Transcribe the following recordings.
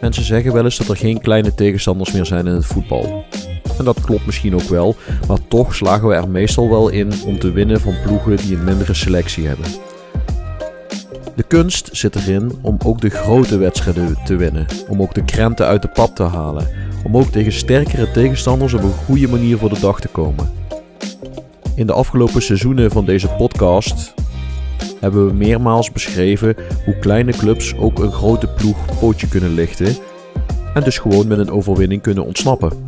Mensen zeggen wel eens dat er geen kleine tegenstanders meer zijn in het voetbal. En dat klopt misschien ook wel, maar toch slagen we er meestal wel in om te winnen van ploegen die een mindere selectie hebben. De kunst zit erin om ook de grote wedstrijden te winnen, om ook de krenten uit de pap te halen, om ook tegen sterkere tegenstanders op een goede manier voor de dag te komen. In de afgelopen seizoenen van deze podcast hebben we meermaals beschreven hoe kleine clubs ook een grote ploeg pootje kunnen lichten en dus gewoon met een overwinning kunnen ontsnappen.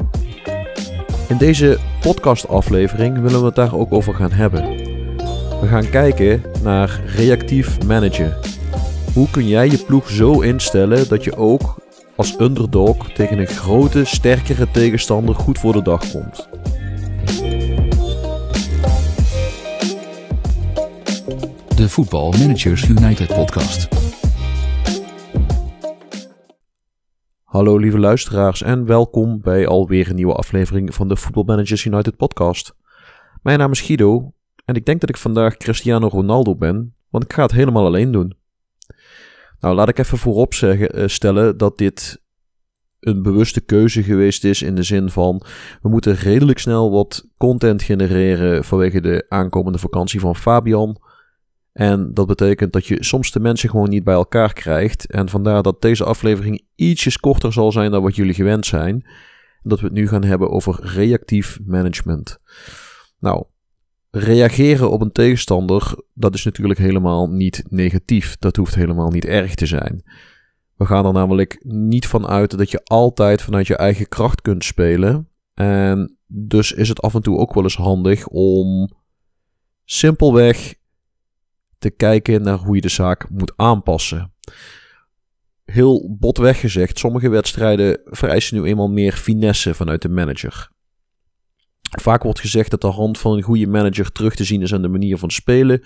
In deze podcastaflevering willen we het daar ook over gaan hebben. We gaan kijken naar reactief managen. Hoe kun jij je ploeg zo instellen dat je ook als underdog tegen een grote, sterkere tegenstander goed voor de dag komt? de Voetbal Managers United podcast. Hallo lieve luisteraars en welkom bij alweer een nieuwe aflevering van de Football Managers United podcast. Mijn naam is Guido en ik denk dat ik vandaag Cristiano Ronaldo ben, want ik ga het helemaal alleen doen. Nou, laat ik even voorop zeggen, eh, stellen dat dit een bewuste keuze geweest is in de zin van we moeten redelijk snel wat content genereren vanwege de aankomende vakantie van Fabian. En dat betekent dat je soms de mensen gewoon niet bij elkaar krijgt. En vandaar dat deze aflevering ietsjes korter zal zijn dan wat jullie gewend zijn. Dat we het nu gaan hebben over reactief management. Nou, reageren op een tegenstander, dat is natuurlijk helemaal niet negatief. Dat hoeft helemaal niet erg te zijn. We gaan er namelijk niet van uit dat je altijd vanuit je eigen kracht kunt spelen. En dus is het af en toe ook wel eens handig om simpelweg te kijken naar hoe je de zaak moet aanpassen. Heel botweg gezegd, sommige wedstrijden vereisen nu eenmaal meer finesse vanuit de manager. Vaak wordt gezegd dat de hand van een goede manager terug te zien is aan de manier van spelen.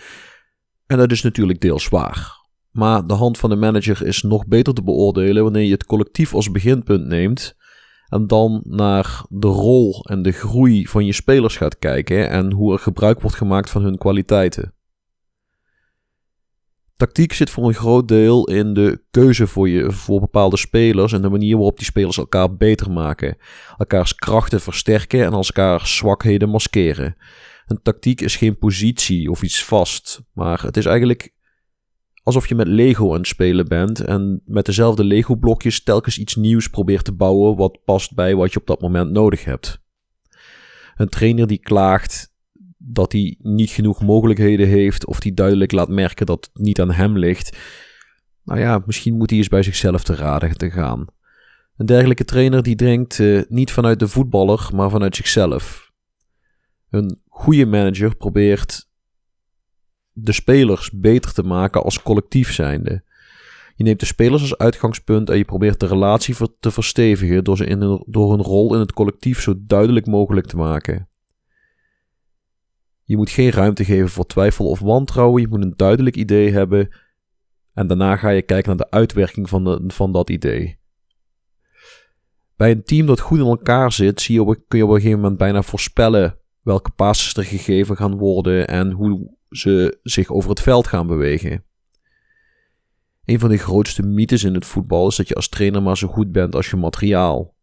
En dat is natuurlijk deels waar. Maar de hand van de manager is nog beter te beoordelen wanneer je het collectief als beginpunt neemt. En dan naar de rol en de groei van je spelers gaat kijken en hoe er gebruik wordt gemaakt van hun kwaliteiten. Tactiek zit voor een groot deel in de keuze voor, je, voor bepaalde spelers en de manier waarop die spelers elkaar beter maken, elkaars krachten versterken en elkaars zwakheden maskeren. Een tactiek is geen positie of iets vast, maar het is eigenlijk alsof je met Lego aan het spelen bent en met dezelfde Lego-blokjes telkens iets nieuws probeert te bouwen wat past bij wat je op dat moment nodig hebt. Een trainer die klaagt dat hij niet genoeg mogelijkheden heeft of die duidelijk laat merken dat het niet aan hem ligt. Nou ja, misschien moet hij eens bij zichzelf te raden te gaan. Een dergelijke trainer die denkt uh, niet vanuit de voetballer, maar vanuit zichzelf. Een goede manager probeert de spelers beter te maken als collectief zijnde. Je neemt de spelers als uitgangspunt en je probeert de relatie te verstevigen door, ze in door hun rol in het collectief zo duidelijk mogelijk te maken. Je moet geen ruimte geven voor twijfel of wantrouwen. Je moet een duidelijk idee hebben. En daarna ga je kijken naar de uitwerking van, de, van dat idee. Bij een team dat goed in elkaar zit, zie je kun je op een gegeven moment bijna voorspellen welke passes er gegeven gaan worden en hoe ze zich over het veld gaan bewegen. Een van de grootste mythes in het voetbal is dat je als trainer maar zo goed bent als je materiaal.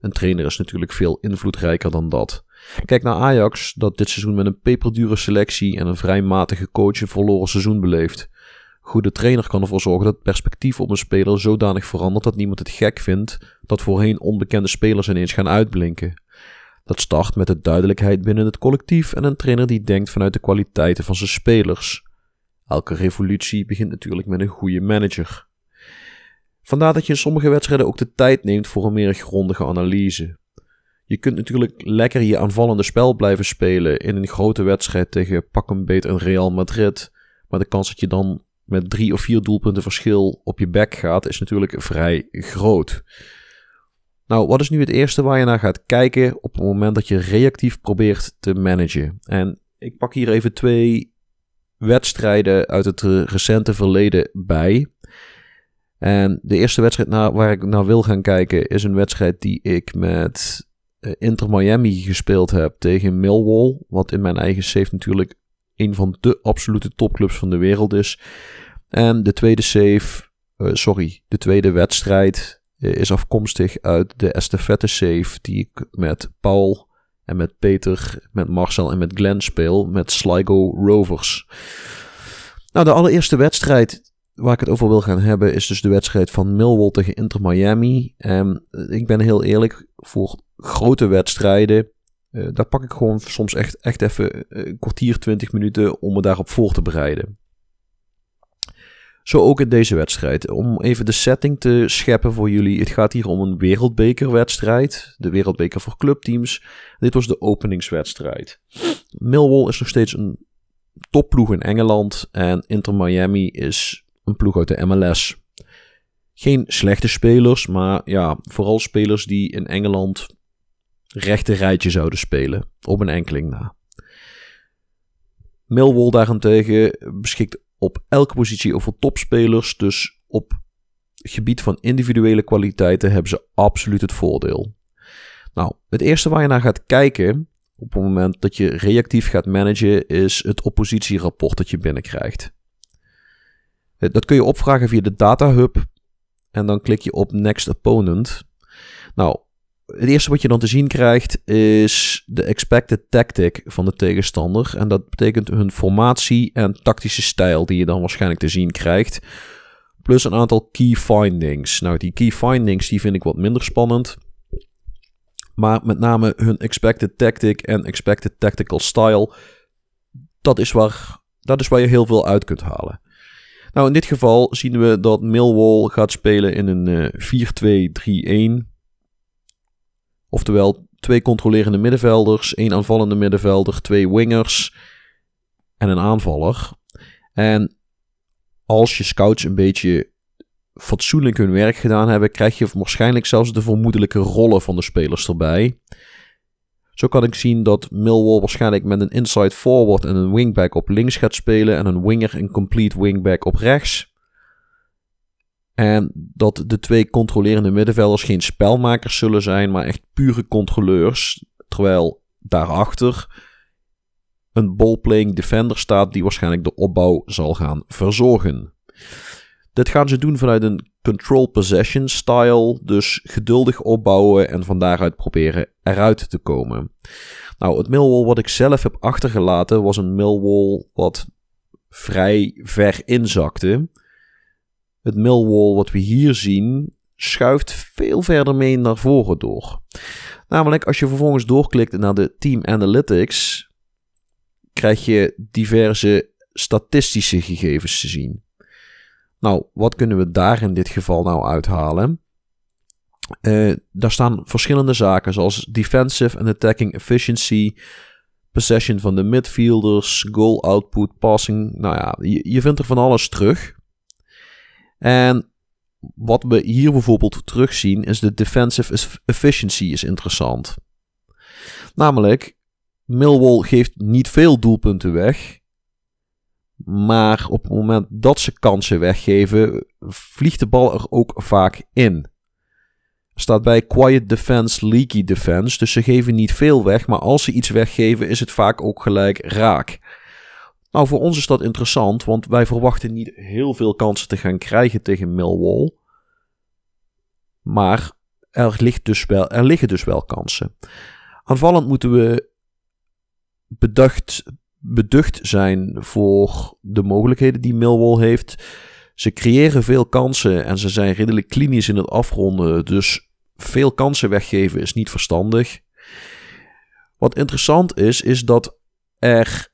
Een trainer is natuurlijk veel invloedrijker dan dat. Kijk naar Ajax, dat dit seizoen met een peperdure selectie en een vrij matige coach een verloren seizoen beleeft. Goede trainer kan ervoor zorgen dat het perspectief op een speler zodanig verandert dat niemand het gek vindt dat voorheen onbekende spelers ineens gaan uitblinken. Dat start met de duidelijkheid binnen het collectief en een trainer die denkt vanuit de kwaliteiten van zijn spelers. Elke revolutie begint natuurlijk met een goede manager. Vandaar dat je in sommige wedstrijden ook de tijd neemt voor een meer grondige analyse. Je kunt natuurlijk lekker je aanvallende spel blijven spelen in een grote wedstrijd tegen pak een beet een Real Madrid. Maar de kans dat je dan met drie of vier doelpunten verschil op je bek gaat, is natuurlijk vrij groot. Nou, wat is nu het eerste waar je naar gaat kijken op het moment dat je reactief probeert te managen? En ik pak hier even twee wedstrijden uit het recente verleden bij. En de eerste wedstrijd waar ik naar wil gaan kijken is een wedstrijd die ik met Inter Miami gespeeld heb tegen Millwall. Wat in mijn eigen save natuurlijk een van de absolute topclubs van de wereld is. En de tweede save, uh, sorry, de tweede wedstrijd uh, is afkomstig uit de estafette save die ik met Paul en met Peter, met Marcel en met Glenn speel met Sligo Rovers. Nou, de allereerste wedstrijd waar ik het over wil gaan hebben is dus de wedstrijd van Millwall tegen Inter Miami. En ik ben heel eerlijk, voor grote wedstrijden, uh, daar pak ik gewoon soms echt, echt even een kwartier, twintig minuten om me daarop voor te bereiden. Zo ook in deze wedstrijd. Om even de setting te scheppen voor jullie. Het gaat hier om een wereldbekerwedstrijd. De wereldbeker voor clubteams. Dit was de openingswedstrijd. Millwall is nog steeds een topploeg in Engeland. En Inter Miami is een ploeg uit de MLS. Geen slechte spelers, maar ja, vooral spelers die in Engeland rechte rijtje zouden spelen. Op een enkeling na. Millwall daarentegen beschikt op elke positie over topspelers. Dus op gebied van individuele kwaliteiten hebben ze absoluut het voordeel. Nou, het eerste waar je naar gaat kijken op het moment dat je reactief gaat managen is het oppositierapport dat je binnenkrijgt. Dat kun je opvragen via de Data Hub en dan klik je op Next Opponent. Nou, het eerste wat je dan te zien krijgt is de expected tactic van de tegenstander. En dat betekent hun formatie en tactische stijl die je dan waarschijnlijk te zien krijgt. Plus een aantal key findings. Nou, die key findings die vind ik wat minder spannend. Maar met name hun expected tactic en expected tactical style. Dat is waar, dat is waar je heel veel uit kunt halen. Nou, in dit geval zien we dat Millwall gaat spelen in een 4-2-3-1. Oftewel twee controlerende middenvelders, één aanvallende middenvelder, twee wingers en een aanvaller. En als je scouts een beetje fatsoenlijk hun werk gedaan hebben, krijg je waarschijnlijk zelfs de vermoedelijke rollen van de spelers erbij. Zo kan ik zien dat Millwall waarschijnlijk met een inside forward en een wingback op links gaat spelen en een winger en complete wingback op rechts. En dat de twee controlerende middenvelders geen spelmakers zullen zijn, maar echt pure controleurs. Terwijl daarachter een ballplaying defender staat die waarschijnlijk de opbouw zal gaan verzorgen. Dit gaan ze doen vanuit een control possession style, dus geduldig opbouwen en van daaruit proberen eruit te komen. Nou, het Millwall wat ik zelf heb achtergelaten was een Millwall wat vrij ver inzakte. Het Millwall wat we hier zien schuift veel verder mee naar voren door. Namelijk als je vervolgens doorklikt naar de Team Analytics, krijg je diverse statistische gegevens te zien. Nou, wat kunnen we daar in dit geval nou uithalen? Uh, daar staan verschillende zaken zoals defensive and attacking efficiency, possession van de midfielders, goal output, passing. Nou ja, je, je vindt er van alles terug. En wat we hier bijvoorbeeld terugzien is de defensive efficiency is interessant. Namelijk, Millwall geeft niet veel doelpunten weg. Maar op het moment dat ze kansen weggeven, vliegt de bal er ook vaak in. Staat bij quiet defense, leaky defense. Dus ze geven niet veel weg, maar als ze iets weggeven, is het vaak ook gelijk raak. Nou, voor ons is dat interessant, want wij verwachten niet heel veel kansen te gaan krijgen tegen Millwall. Maar er, ligt dus wel, er liggen dus wel kansen. Aanvallend moeten we bedacht, beducht zijn voor de mogelijkheden die Millwall heeft. Ze creëren veel kansen en ze zijn redelijk klinisch in het afronden. Dus veel kansen weggeven is niet verstandig. Wat interessant is, is dat er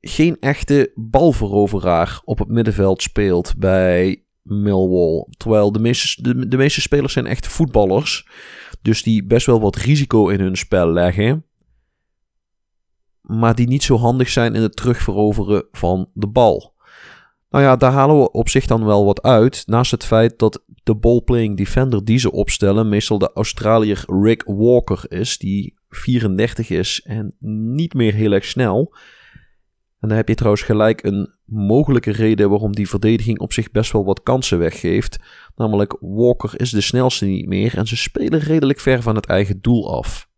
geen echte balveroveraar op het middenveld speelt bij Millwall. Terwijl de meeste, de, meeste spelers zijn echt voetballers. Dus die best wel wat risico in hun spel leggen. Maar die niet zo handig zijn in het terugveroveren van de bal. Nou ja, daar halen we op zich dan wel wat uit. Naast het feit dat de ballplaying defender die ze opstellen meestal de Australiër Rick Walker is. Die 34 is en niet meer heel erg snel. En dan heb je trouwens gelijk een mogelijke reden waarom die verdediging op zich best wel wat kansen weggeeft. Namelijk Walker is de snelste niet meer en ze spelen redelijk ver van het eigen doel af.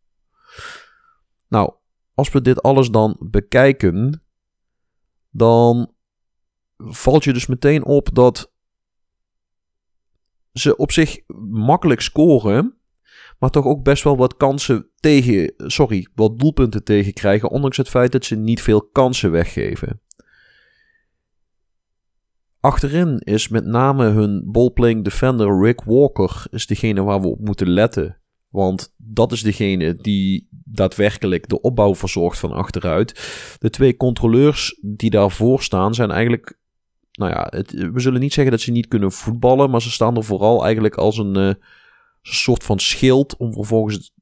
Nou, als we dit alles dan bekijken, dan valt je dus meteen op dat ze op zich makkelijk scoren, maar toch ook best wel wat kansen tegen, sorry, wat doelpunten tegen krijgen, ondanks het feit dat ze niet veel kansen weggeven. Achterin is met name hun ballplaying defender Rick Walker is degene waar we op moeten letten. Want dat is degene die daadwerkelijk de opbouw verzorgt van achteruit. De twee controleurs die daarvoor staan zijn eigenlijk... Nou ja, het, we zullen niet zeggen dat ze niet kunnen voetballen. Maar ze staan er vooral eigenlijk als een uh, soort van schild om vervolgens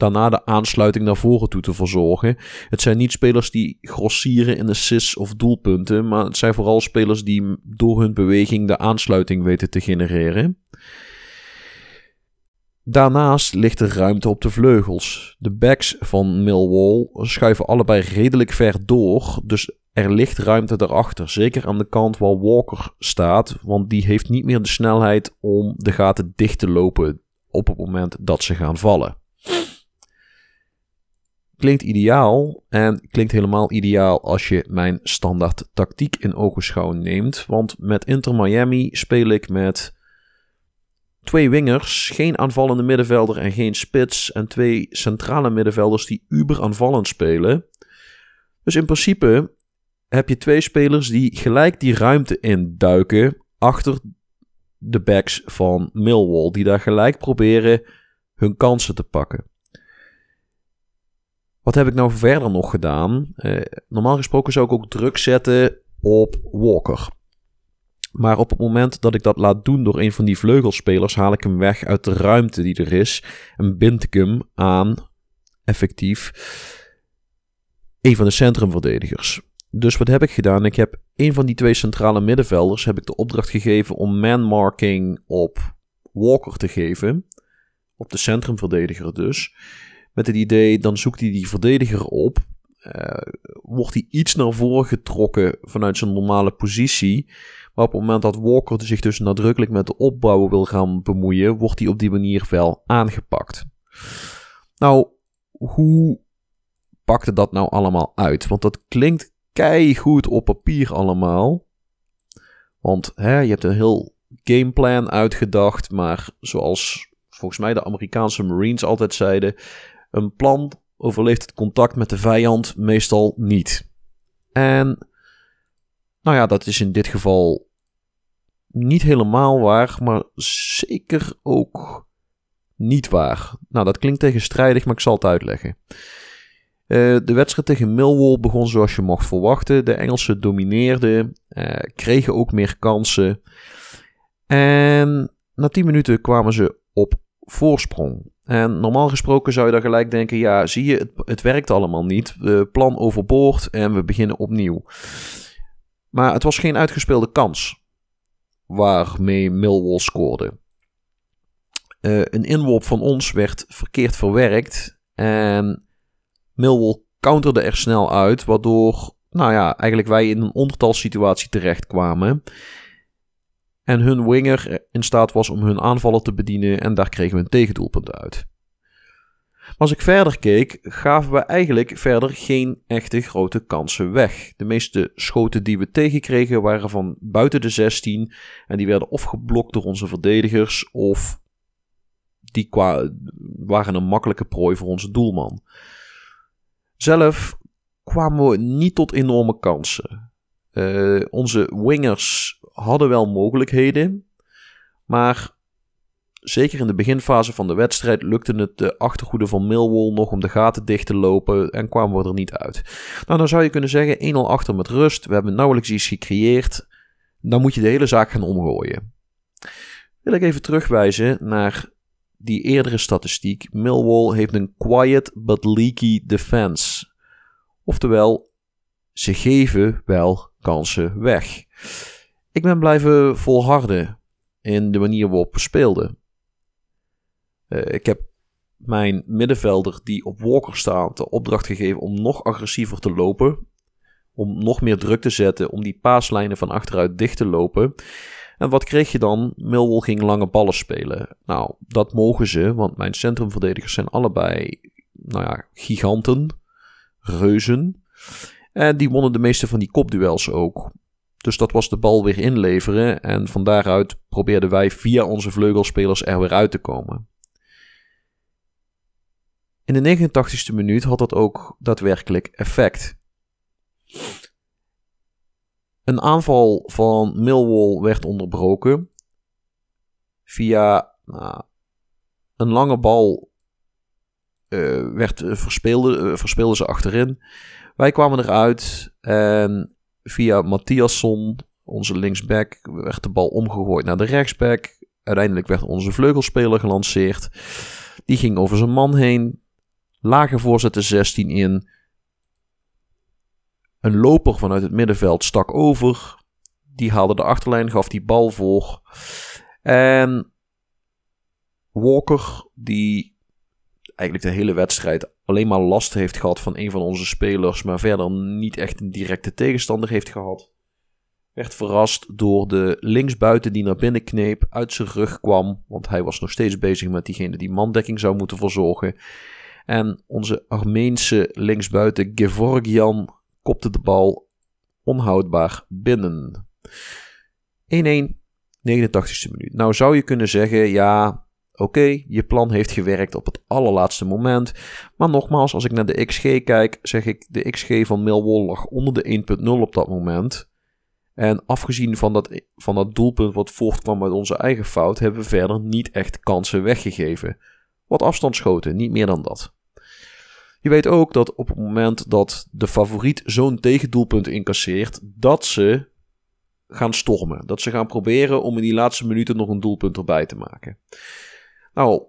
daarna de aansluiting naar voren toe te verzorgen. Het zijn niet spelers die grossieren in assists of doelpunten, maar het zijn vooral spelers die door hun beweging de aansluiting weten te genereren. Daarnaast ligt er ruimte op de vleugels. De backs van Millwall schuiven allebei redelijk ver door, dus er ligt ruimte daarachter. Zeker aan de kant waar Walker staat, want die heeft niet meer de snelheid om de gaten dicht te lopen op het moment dat ze gaan vallen. Klinkt ideaal en klinkt helemaal ideaal als je mijn standaard tactiek in ogenschouw neemt. Want met Inter Miami speel ik met twee wingers, geen aanvallende middenvelder en geen spits. En twee centrale middenvelders die uber aanvallend spelen. Dus in principe heb je twee spelers die gelijk die ruimte induiken achter de backs van Millwall. Die daar gelijk proberen hun kansen te pakken. Wat heb ik nou verder nog gedaan? Eh, normaal gesproken zou ik ook druk zetten op Walker. Maar op het moment dat ik dat laat doen door een van die vleugelspelers, haal ik hem weg uit de ruimte die er is en bind ik hem aan, effectief, een van de centrumverdedigers. Dus wat heb ik gedaan? Ik heb een van die twee centrale middenvelders heb ik de opdracht gegeven om man-marking op Walker te geven. Op de centrumverdediger dus. Met het idee, dan zoekt hij die verdediger op. Uh, wordt hij iets naar voren getrokken vanuit zijn normale positie. Maar op het moment dat Walker zich dus nadrukkelijk met de opbouw wil gaan bemoeien, wordt hij op die manier wel aangepakt. Nou, hoe pakte dat nou allemaal uit? Want dat klinkt goed op papier allemaal. Want hè, je hebt een heel gameplan uitgedacht, maar zoals volgens mij de Amerikaanse Marines altijd zeiden, een plan overleeft het contact met de vijand meestal niet. En nou ja, dat is in dit geval niet helemaal waar, maar zeker ook niet waar. Nou, dat klinkt tegenstrijdig, maar ik zal het uitleggen. Uh, de wedstrijd tegen Millwall begon zoals je mocht verwachten. De Engelsen domineerden, uh, kregen ook meer kansen. En na 10 minuten kwamen ze op voorsprong. En normaal gesproken zou je dan gelijk denken: ja, zie je, het, het werkt allemaal niet. We plan overboord en we beginnen opnieuw. Maar het was geen uitgespeelde kans waarmee Millwall scoorde. Uh, een inworp van ons werd verkeerd verwerkt en Millwall counterde er snel uit, waardoor nou ja, eigenlijk wij in een ondertalsituatie terechtkwamen. En hun winger in staat was om hun aanvallen te bedienen en daar kregen we een tegendoelpunt uit. Maar als ik verder keek, gaven we eigenlijk verder geen echte grote kansen weg. De meeste schoten die we tegenkregen waren van buiten de 16 en die werden of geblokt door onze verdedigers of die waren een makkelijke prooi voor onze doelman. Zelf kwamen we niet tot enorme kansen. Uh, onze wingers hadden wel mogelijkheden, maar zeker in de beginfase van de wedstrijd lukte het de achtergoede van Millwall nog om de gaten dicht te lopen en kwamen we er niet uit. Nou, dan zou je kunnen zeggen 1-0 achter met rust, we hebben nauwelijks iets gecreëerd, dan moet je de hele zaak gaan omgooien. Wil ik even terugwijzen naar die eerdere statistiek. Millwall heeft een quiet but leaky defense. Oftewel, ze geven wel kansen weg. Ik ben blijven volharden in de manier waarop we speelden. Uh, ik heb mijn middenvelder die op Walker staat de opdracht gegeven om nog agressiever te lopen. Om nog meer druk te zetten, om die paaslijnen van achteruit dicht te lopen. En wat kreeg je dan? Millwall ging lange ballen spelen. Nou, dat mogen ze, want mijn centrumverdedigers zijn allebei nou ja, giganten. reuzen. En die wonnen de meeste van die kopduels ook. Dus dat was de bal weer inleveren. En van daaruit probeerden wij via onze vleugelspelers er weer uit te komen. In de 89ste minuut had dat ook daadwerkelijk effect. Een aanval van Millwall werd onderbroken via nou, een lange bal uh, werd, uh, verspeelde, verspeelden ze achterin. Wij kwamen eruit en via Matthiasson, onze linksback, werd de bal omgegooid naar de rechtsback. Uiteindelijk werd onze vleugelspeler gelanceerd. Die ging over zijn man heen. Lage voorzet de 16 in. Een loper vanuit het middenveld stak over. Die haalde de achterlijn, gaf die bal voor. En Walker, die eigenlijk de hele wedstrijd alleen maar last heeft gehad van een van onze spelers, maar verder niet echt een directe tegenstander heeft gehad. Werd verrast door de linksbuiten die naar binnen kneep, uit zijn rug kwam, want hij was nog steeds bezig met diegene die mandekking zou moeten verzorgen. En onze Armeense linksbuiten Gevorgian kopte de bal onhoudbaar binnen. 1-1, 89ste minuut. Nou zou je kunnen zeggen, ja, Oké, je plan heeft gewerkt op het allerlaatste moment. Maar nogmaals, als ik naar de XG kijk, zeg ik de XG van Millwall lag onder de 1.0 op dat moment. En afgezien van dat, van dat doelpunt wat voortkwam uit onze eigen fout, hebben we verder niet echt kansen weggegeven. Wat afstandsschoten, niet meer dan dat. Je weet ook dat op het moment dat de favoriet zo'n tegendoelpunt incasseert, dat ze gaan stormen. Dat ze gaan proberen om in die laatste minuten nog een doelpunt erbij te maken. Nou,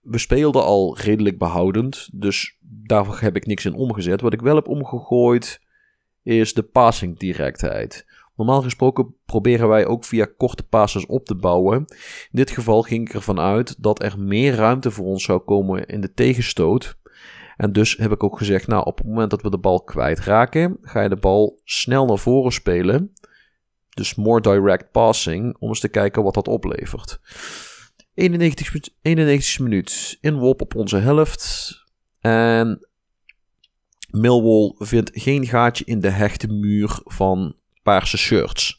we speelden al redelijk behoudend, dus daar heb ik niks in omgezet. Wat ik wel heb omgegooid is de passing directheid. Normaal gesproken proberen wij ook via korte passes op te bouwen. In dit geval ging ik ervan uit dat er meer ruimte voor ons zou komen in de tegenstoot. En dus heb ik ook gezegd, nou op het moment dat we de bal kwijtraken, ga je de bal snel naar voren spelen. Dus more direct passing, om eens te kijken wat dat oplevert. 91, 91 minuut. Inwop op onze helft. En Millwall vindt geen gaatje in de hechte muur van paarse shirts.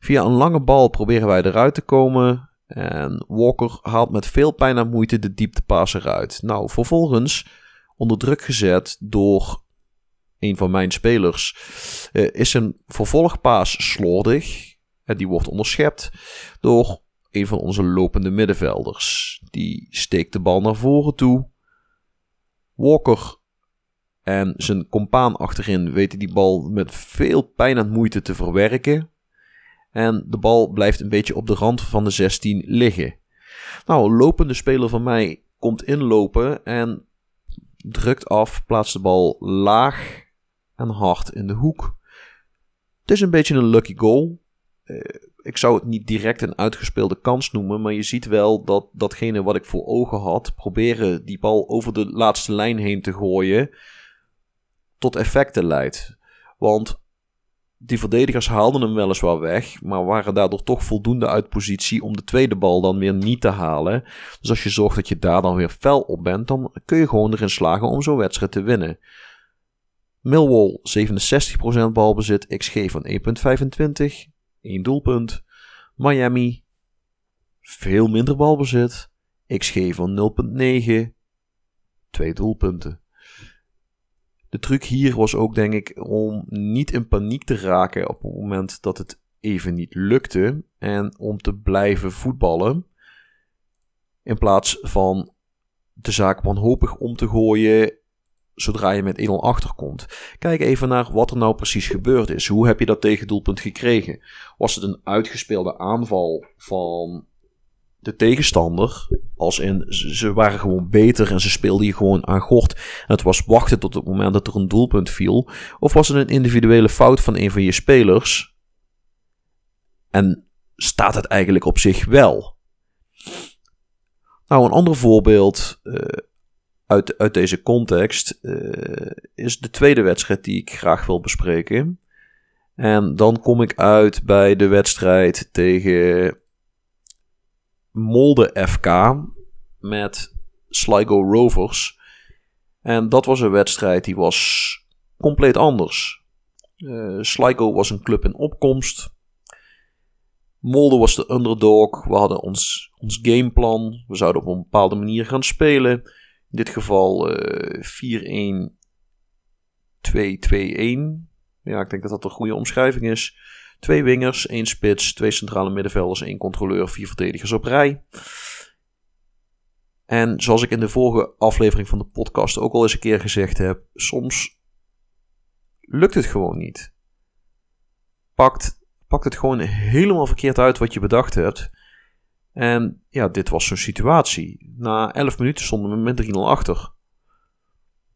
Via een lange bal proberen wij eruit te komen. En Walker haalt met veel pijn en moeite de dieptepaas eruit. Nou, vervolgens onder druk gezet door een van mijn spelers. Uh, is een vervolgpaas slordig. En die wordt onderschept door een van onze lopende middenvelders. Die steekt de bal naar voren toe. Walker en zijn compaan achterin weten die bal met veel pijn en moeite te verwerken. En de bal blijft een beetje op de rand van de 16 liggen. Nou, lopende speler van mij komt inlopen en drukt af, plaatst de bal laag en hard in de hoek. Het is een beetje een lucky goal. Uh, ik zou het niet direct een uitgespeelde kans noemen, maar je ziet wel dat datgene wat ik voor ogen had, proberen die bal over de laatste lijn heen te gooien, tot effecten leidt. Want die verdedigers haalden hem weliswaar weg, maar waren daardoor toch voldoende uit positie om de tweede bal dan weer niet te halen. Dus als je zorgt dat je daar dan weer fel op bent, dan kun je gewoon erin slagen om zo'n wedstrijd te winnen. Millwall 67% balbezit, XG van 1.25. 1 doelpunt. Miami, veel minder balbezit. XG van 0.9, 2 doelpunten. De truc hier was ook, denk ik, om niet in paniek te raken op het moment dat het even niet lukte. En om te blijven voetballen. In plaats van de zaak wanhopig om te gooien zodra je met 1-0 achterkomt. Kijk even naar wat er nou precies gebeurd is. Hoe heb je dat tegendoelpunt gekregen? Was het een uitgespeelde aanval van de tegenstander? Als in, ze waren gewoon beter en ze speelden je gewoon aan gort. En het was wachten tot het moment dat er een doelpunt viel. Of was het een individuele fout van een van je spelers? En staat het eigenlijk op zich wel? Nou, een ander voorbeeld. Uh, uit, uit deze context uh, is de tweede wedstrijd die ik graag wil bespreken. En dan kom ik uit bij de wedstrijd tegen Molde FK met Sligo Rovers. En dat was een wedstrijd die was compleet anders. Uh, Sligo was een club in opkomst. Molde was de underdog. We hadden ons, ons gameplan. We zouden op een bepaalde manier gaan spelen. In dit geval uh, 4-1, 2-2-1. Ja, ik denk dat dat een goede omschrijving is. Twee wingers, één spits, twee centrale middenvelders, één controleur, vier verdedigers op rij. En zoals ik in de vorige aflevering van de podcast ook al eens een keer gezegd heb, soms lukt het gewoon niet. Pakt, pakt het gewoon helemaal verkeerd uit wat je bedacht hebt. En ja, dit was zo'n situatie. Na 11 minuten stonden we met 3-0 achter.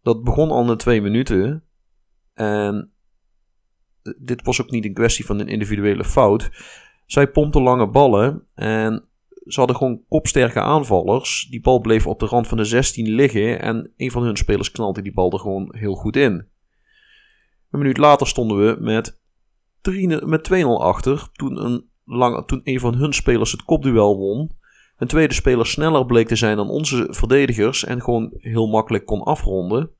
Dat begon al na 2 minuten. En dit was ook niet een kwestie van een individuele fout. Zij pompten lange ballen en ze hadden gewoon kopsterke aanvallers. Die bal bleef op de rand van de 16 liggen en een van hun spelers knalde die bal er gewoon heel goed in. Een minuut later stonden we met, met 2-0 achter toen een, lange, toen een van hun spelers het kopduel won. Een tweede speler sneller bleek te zijn dan onze verdedigers en gewoon heel makkelijk kon afronden.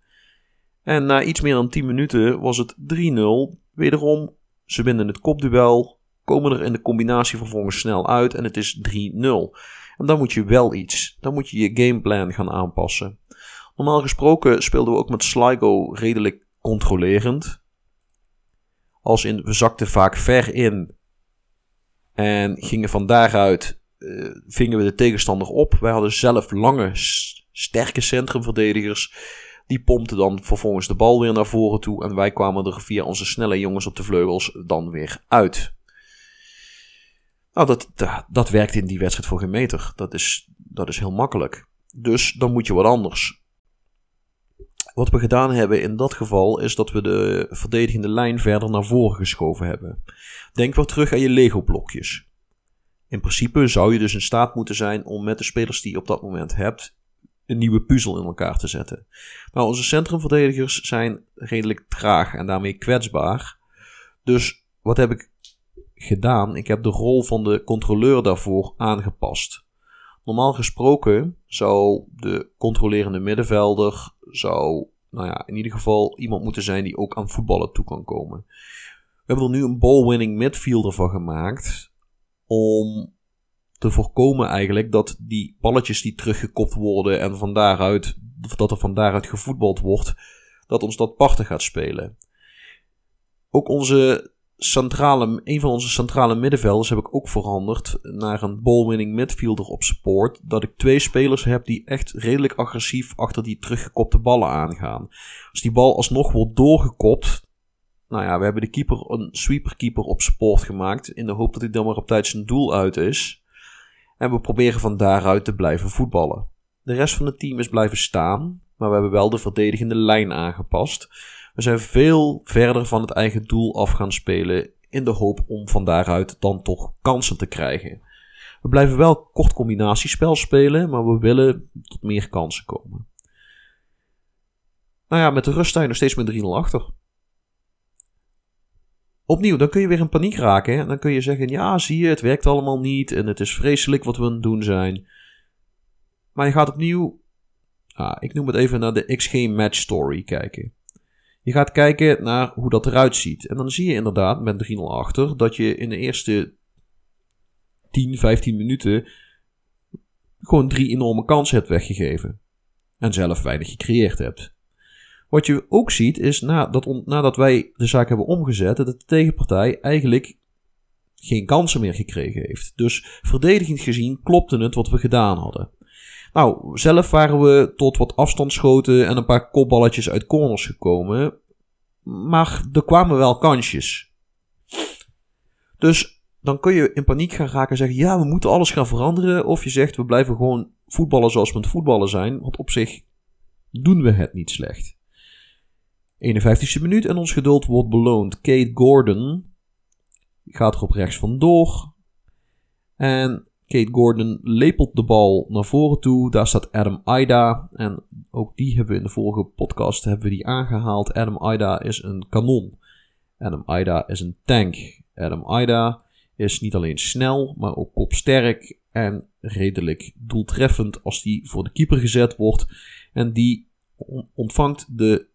En na iets meer dan 10 minuten was het 3-0. Wederom, ze winnen het kopduel, komen er in de combinatie vervolgens snel uit en het is 3-0. En dan moet je wel iets. Dan moet je je gameplan gaan aanpassen. Normaal gesproken speelden we ook met Sligo redelijk controlerend. Als in, we zakten vaak ver in en gingen van daaruit, uh, vingen we de tegenstander op. Wij hadden zelf lange, sterke centrumverdedigers die pompte dan vervolgens de bal weer naar voren toe. En wij kwamen er via onze snelle jongens op de vleugels dan weer uit. Nou, dat, dat, dat werkt in die wedstrijd voor geen meter. Dat is, dat is heel makkelijk. Dus dan moet je wat anders. Wat we gedaan hebben in dat geval is dat we de verdedigende lijn verder naar voren geschoven hebben. Denk weer terug aan je Lego-blokjes. In principe zou je dus in staat moeten zijn om met de spelers die je op dat moment hebt een nieuwe puzzel in elkaar te zetten. Nou, onze centrumverdedigers zijn redelijk traag en daarmee kwetsbaar. Dus wat heb ik gedaan? Ik heb de rol van de controleur daarvoor aangepast. Normaal gesproken zou de controlerende middenvelder, zou, nou ja, in ieder geval iemand moeten zijn die ook aan voetballen toe kan komen. We hebben er nu een ball-winning midfielder van gemaakt om te voorkomen eigenlijk dat die balletjes die teruggekopt worden en van daaruit, dat er van daaruit gevoetbald wordt, dat ons dat parten gaat spelen. Ook onze centrale, een van onze centrale middenvelders heb ik ook veranderd naar een ballwinning midfielder op support. Dat ik twee spelers heb die echt redelijk agressief achter die teruggekopte ballen aangaan. Als die bal alsnog wordt doorgekopt, nou ja, we hebben de keeper een sweeperkeeper op support gemaakt. In de hoop dat hij dan maar op tijd zijn doel uit is. En we proberen van daaruit te blijven voetballen. De rest van het team is blijven staan, maar we hebben wel de verdedigende lijn aangepast. We zijn veel verder van het eigen doel af gaan spelen in de hoop om van daaruit dan toch kansen te krijgen. We blijven wel kort combinatiespel spelen, maar we willen tot meer kansen komen. Nou ja, met de rust sta je nog steeds met 3-0 achter opnieuw, dan kun je weer in paniek raken. En dan kun je zeggen: Ja, zie je, het werkt allemaal niet. En het is vreselijk wat we aan het doen zijn. Maar je gaat opnieuw, ah, ik noem het even naar de XG Match Story kijken. Je gaat kijken naar hoe dat eruit ziet. En dan zie je inderdaad met 3-0 achter dat je in de eerste 10, 15 minuten gewoon drie enorme kansen hebt weggegeven. En zelf weinig gecreëerd hebt. Wat je ook ziet is nadat, nadat wij de zaak hebben omgezet, dat de tegenpartij eigenlijk geen kansen meer gekregen heeft. Dus verdedigend gezien klopte het wat we gedaan hadden. Nou, zelf waren we tot wat afstandsschoten en een paar kopballetjes uit corners gekomen. Maar er kwamen wel kansjes. Dus dan kun je in paniek gaan raken en zeggen: ja, we moeten alles gaan veranderen. Of je zegt: we blijven gewoon voetballen zoals we het voetballen zijn. Want op zich doen we het niet slecht. 51e minuut en ons geduld wordt beloond. Kate Gordon gaat er op rechts vandoor. En Kate Gordon lepelt de bal naar voren toe. Daar staat Adam Aida. En ook die hebben we in de vorige podcast hebben we die aangehaald. Adam Aida is een kanon. Adam Aida is een tank. Adam Aida is niet alleen snel, maar ook kopsterk en redelijk doeltreffend als die voor de keeper gezet wordt. En die ontvangt de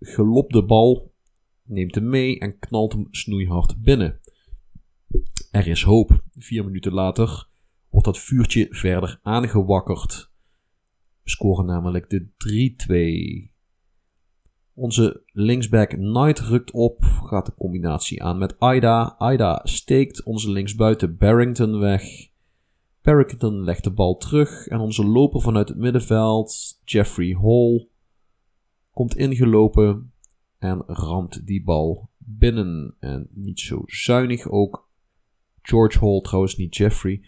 gelopte bal, neemt hem mee en knalt hem snoeihard binnen. Er is hoop. Vier minuten later wordt dat vuurtje verder aangewakkerd. We scoren namelijk de 3-2. Onze linksback Knight rukt op, gaat de combinatie aan met Aida. Aida steekt onze linksbuiten Barrington weg. Barrington legt de bal terug en onze loper vanuit het middenveld, Jeffrey Hall, komt ingelopen en ramt die bal binnen. En niet zo zuinig ook. George Hall trouwens, niet Jeffrey.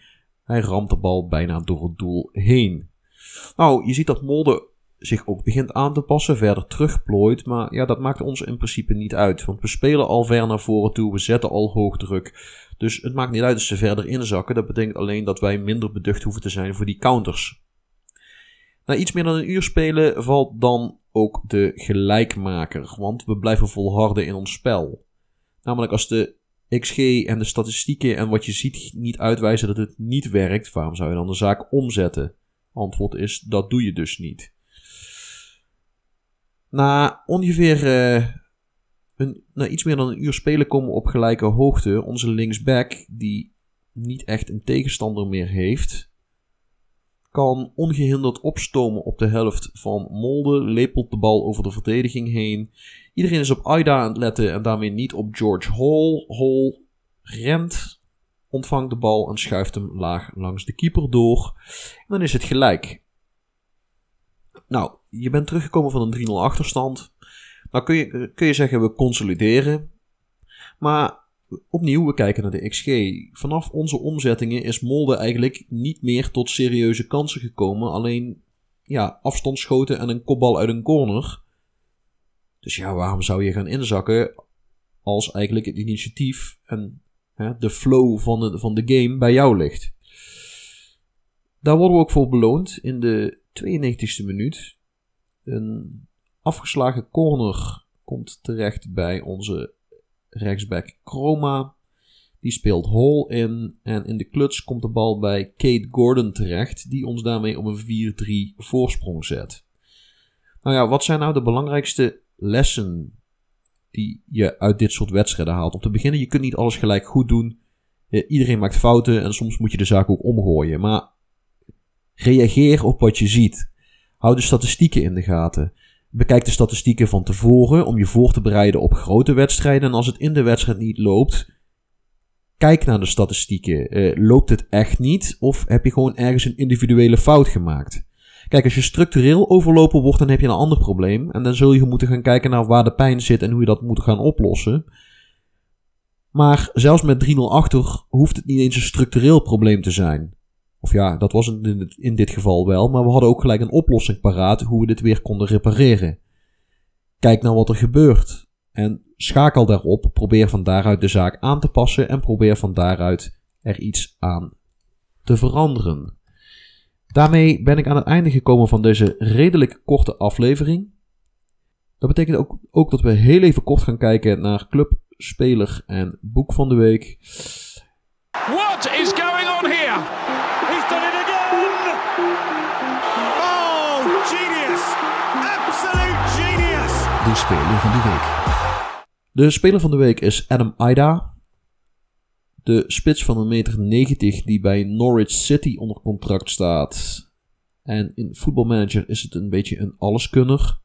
Hij ramt de bal bijna door het doel heen. Nou, je ziet dat Molde zich ook begint aan te passen, verder terugplooit. Maar ja, dat maakt ons in principe niet uit. Want we spelen al ver naar voren toe, we zetten al hoog druk. Dus het maakt niet uit als ze verder inzakken. Dat betekent alleen dat wij minder beducht hoeven te zijn voor die counters. Na iets meer dan een uur spelen valt dan ook de gelijkmaker. Want we blijven volharden in ons spel. Namelijk als de XG en de statistieken en wat je ziet niet uitwijzen dat het niet werkt, waarom zou je dan de zaak omzetten? Antwoord is, dat doe je dus niet. Na ongeveer uh, een, na iets meer dan een uur spelen komen we op gelijke hoogte. Onze linksback, die niet echt een tegenstander meer heeft, kan ongehinderd opstomen op de helft van Molde, lepelt de bal over de verdediging heen. Iedereen is op Aida aan het letten en daarmee niet op George Hall. Hall rent, ontvangt de bal en schuift hem laag langs de keeper door. Dan is het gelijk. Nou, je bent teruggekomen van een 3-0 achterstand. Nou kun je, kun je zeggen we consolideren. Maar opnieuw, we kijken naar de XG. Vanaf onze omzettingen is Molde eigenlijk niet meer tot serieuze kansen gekomen. Alleen ja, afstandsschoten en een kopbal uit een corner. Dus ja, waarom zou je gaan inzakken als eigenlijk het initiatief en hè, de flow van de, van de game bij jou ligt? Daar worden we ook voor beloond in de 92e minuut. Een afgeslagen corner komt terecht bij onze rechtsback Chroma. Die speelt Hall in. En in de kluts komt de bal bij Kate Gordon terecht. Die ons daarmee op een 4-3 voorsprong zet. Nou ja, wat zijn nou de belangrijkste lessen die je uit dit soort wedstrijden haalt? Om te beginnen, je kunt niet alles gelijk goed doen. Iedereen maakt fouten en soms moet je de zaak ook omgooien. Maar reageer op wat je ziet. Hou de statistieken in de gaten. Bekijk de statistieken van tevoren om je voor te bereiden op grote wedstrijden. En als het in de wedstrijd niet loopt, kijk naar de statistieken. Uh, loopt het echt niet? Of heb je gewoon ergens een individuele fout gemaakt? Kijk, als je structureel overlopen wordt, dan heb je een ander probleem. En dan zul je moeten gaan kijken naar waar de pijn zit en hoe je dat moet gaan oplossen. Maar zelfs met 3-0 achter hoeft het niet eens een structureel probleem te zijn. Of ja, dat was in, in dit geval wel, maar we hadden ook gelijk een oplossing paraat hoe we dit weer konden repareren. Kijk naar wat er gebeurt en schakel daarop, probeer van daaruit de zaak aan te passen en probeer van daaruit er iets aan te veranderen. Daarmee ben ik aan het einde gekomen van deze redelijk korte aflevering. Dat betekent ook, ook dat we heel even kort gaan kijken naar club, speler en boek van de week. What is going on here? de speler van de week. De speler van de week is Adam Aida. De spits van een meter 90 die bij Norwich City onder contract staat. En in voetbalmanager is het een beetje een alleskunner.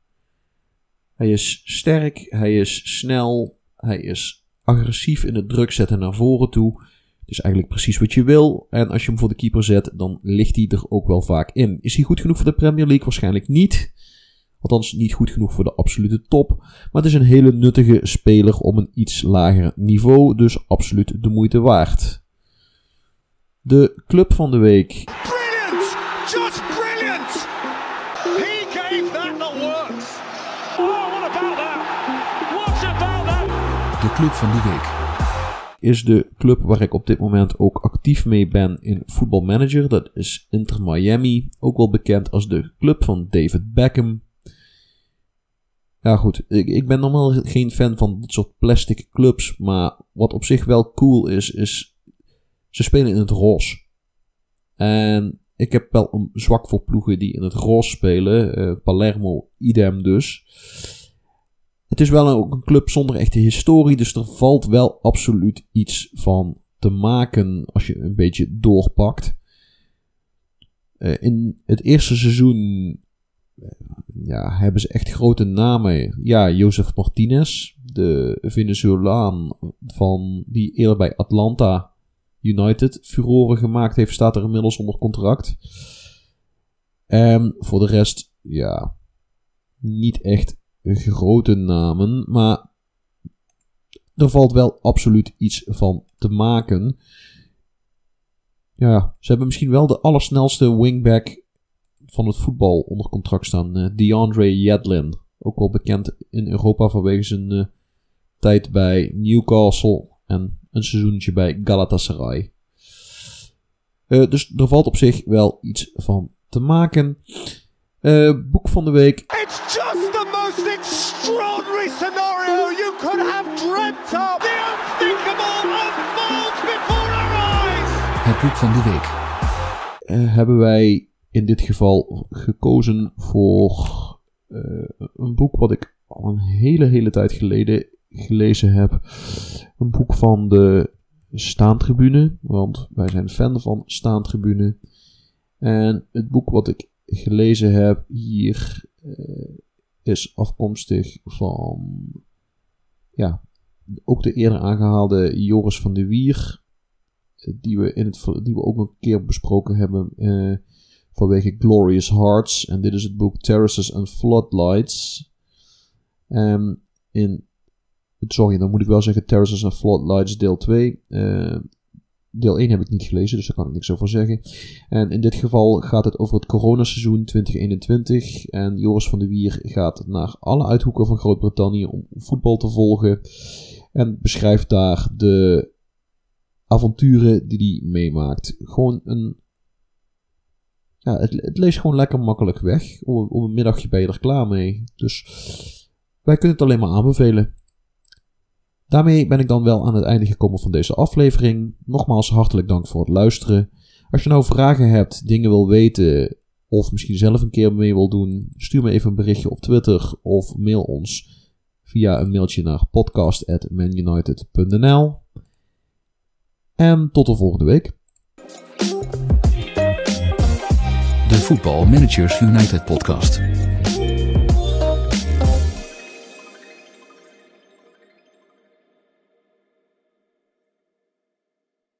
Hij is sterk, hij is snel, hij is agressief in het druk zetten naar voren toe. Dus eigenlijk precies wat je wil. En als je hem voor de keeper zet, dan ligt hij er ook wel vaak in. Is hij goed genoeg voor de Premier League? Waarschijnlijk niet. Althans, niet goed genoeg voor de absolute top. Maar het is een hele nuttige speler op een iets lager niveau. Dus absoluut de moeite waard. De club van de week. Brilliant! Just brilliant! He gave that the works. Oh, what about that? What about that? De club van de week is de club waar ik op dit moment ook actief mee ben in voetbalmanager. Dat is Inter Miami, ook wel bekend als de club van David Beckham. Ja, goed. Ik, ik ben normaal geen fan van dit soort plastic clubs. Maar wat op zich wel cool is, is. Ze spelen in het roze. En ik heb wel een zwak voor ploegen die in het roze spelen. Uh, Palermo, idem dus. Het is wel een, ook een club zonder echte historie, dus er valt wel absoluut iets van te maken als je een beetje doorpakt. Uh, in het eerste seizoen ja, hebben ze echt grote namen. Ja, Joseph Martinez, de Venezolaan van die eerder bij Atlanta United furoren gemaakt heeft, staat er inmiddels onder contract. En voor de rest, ja, niet echt grote namen, maar er valt wel absoluut iets van te maken. Ja, ze hebben misschien wel de allersnelste wingback van het voetbal onder contract staan. Uh, DeAndre Yedlin. Ook wel bekend in Europa vanwege zijn uh, tijd bij Newcastle en een seizoentje bij Galatasaray. Uh, dus er valt op zich wel iets van te maken. boek van de week. It's just the most extraordinary scenario you could have dreamt of. The unthinkable unfolds before our eyes. Het boek van de week. hebben wij in dit geval gekozen voor uh, een boek wat ik al een hele, hele tijd geleden gelezen heb. Een boek van de Staantribune, want wij zijn fan van Staantribune. En het boek wat ik gelezen heb hier uh, is afkomstig van ja, ook de eerder aangehaalde Joris van de Wier. Die we, in het, die we ook een keer besproken hebben. Vanwege Glorious Hearts. En dit is het boek Terraces and Floodlights. Um, in, sorry, dan moet ik wel zeggen Terraces and Floodlights deel 2. Uh, ehm, deel 1 heb ik niet gelezen, dus daar kan ik niks over zeggen. En in dit geval gaat het over het coronaseizoen 2021. En Joris van de Wier gaat naar alle uithoeken van Groot-Brittannië om voetbal te volgen. En beschrijft daar de avonturen die hij meemaakt. Gewoon een ja, het, leest gewoon lekker makkelijk weg. Op, op een middagje ben je er klaar mee. Dus wij kunnen het alleen maar aanbevelen. Daarmee ben ik dan wel aan het einde gekomen van deze aflevering. Nogmaals hartelijk dank voor het luisteren. Als je nou vragen hebt, dingen wil weten of misschien zelf een keer mee wil doen, stuur me even een berichtje op Twitter of mail ons via een mailtje naar podcast@manunited.nl. En tot de volgende week. Voetbal Managers United podcast.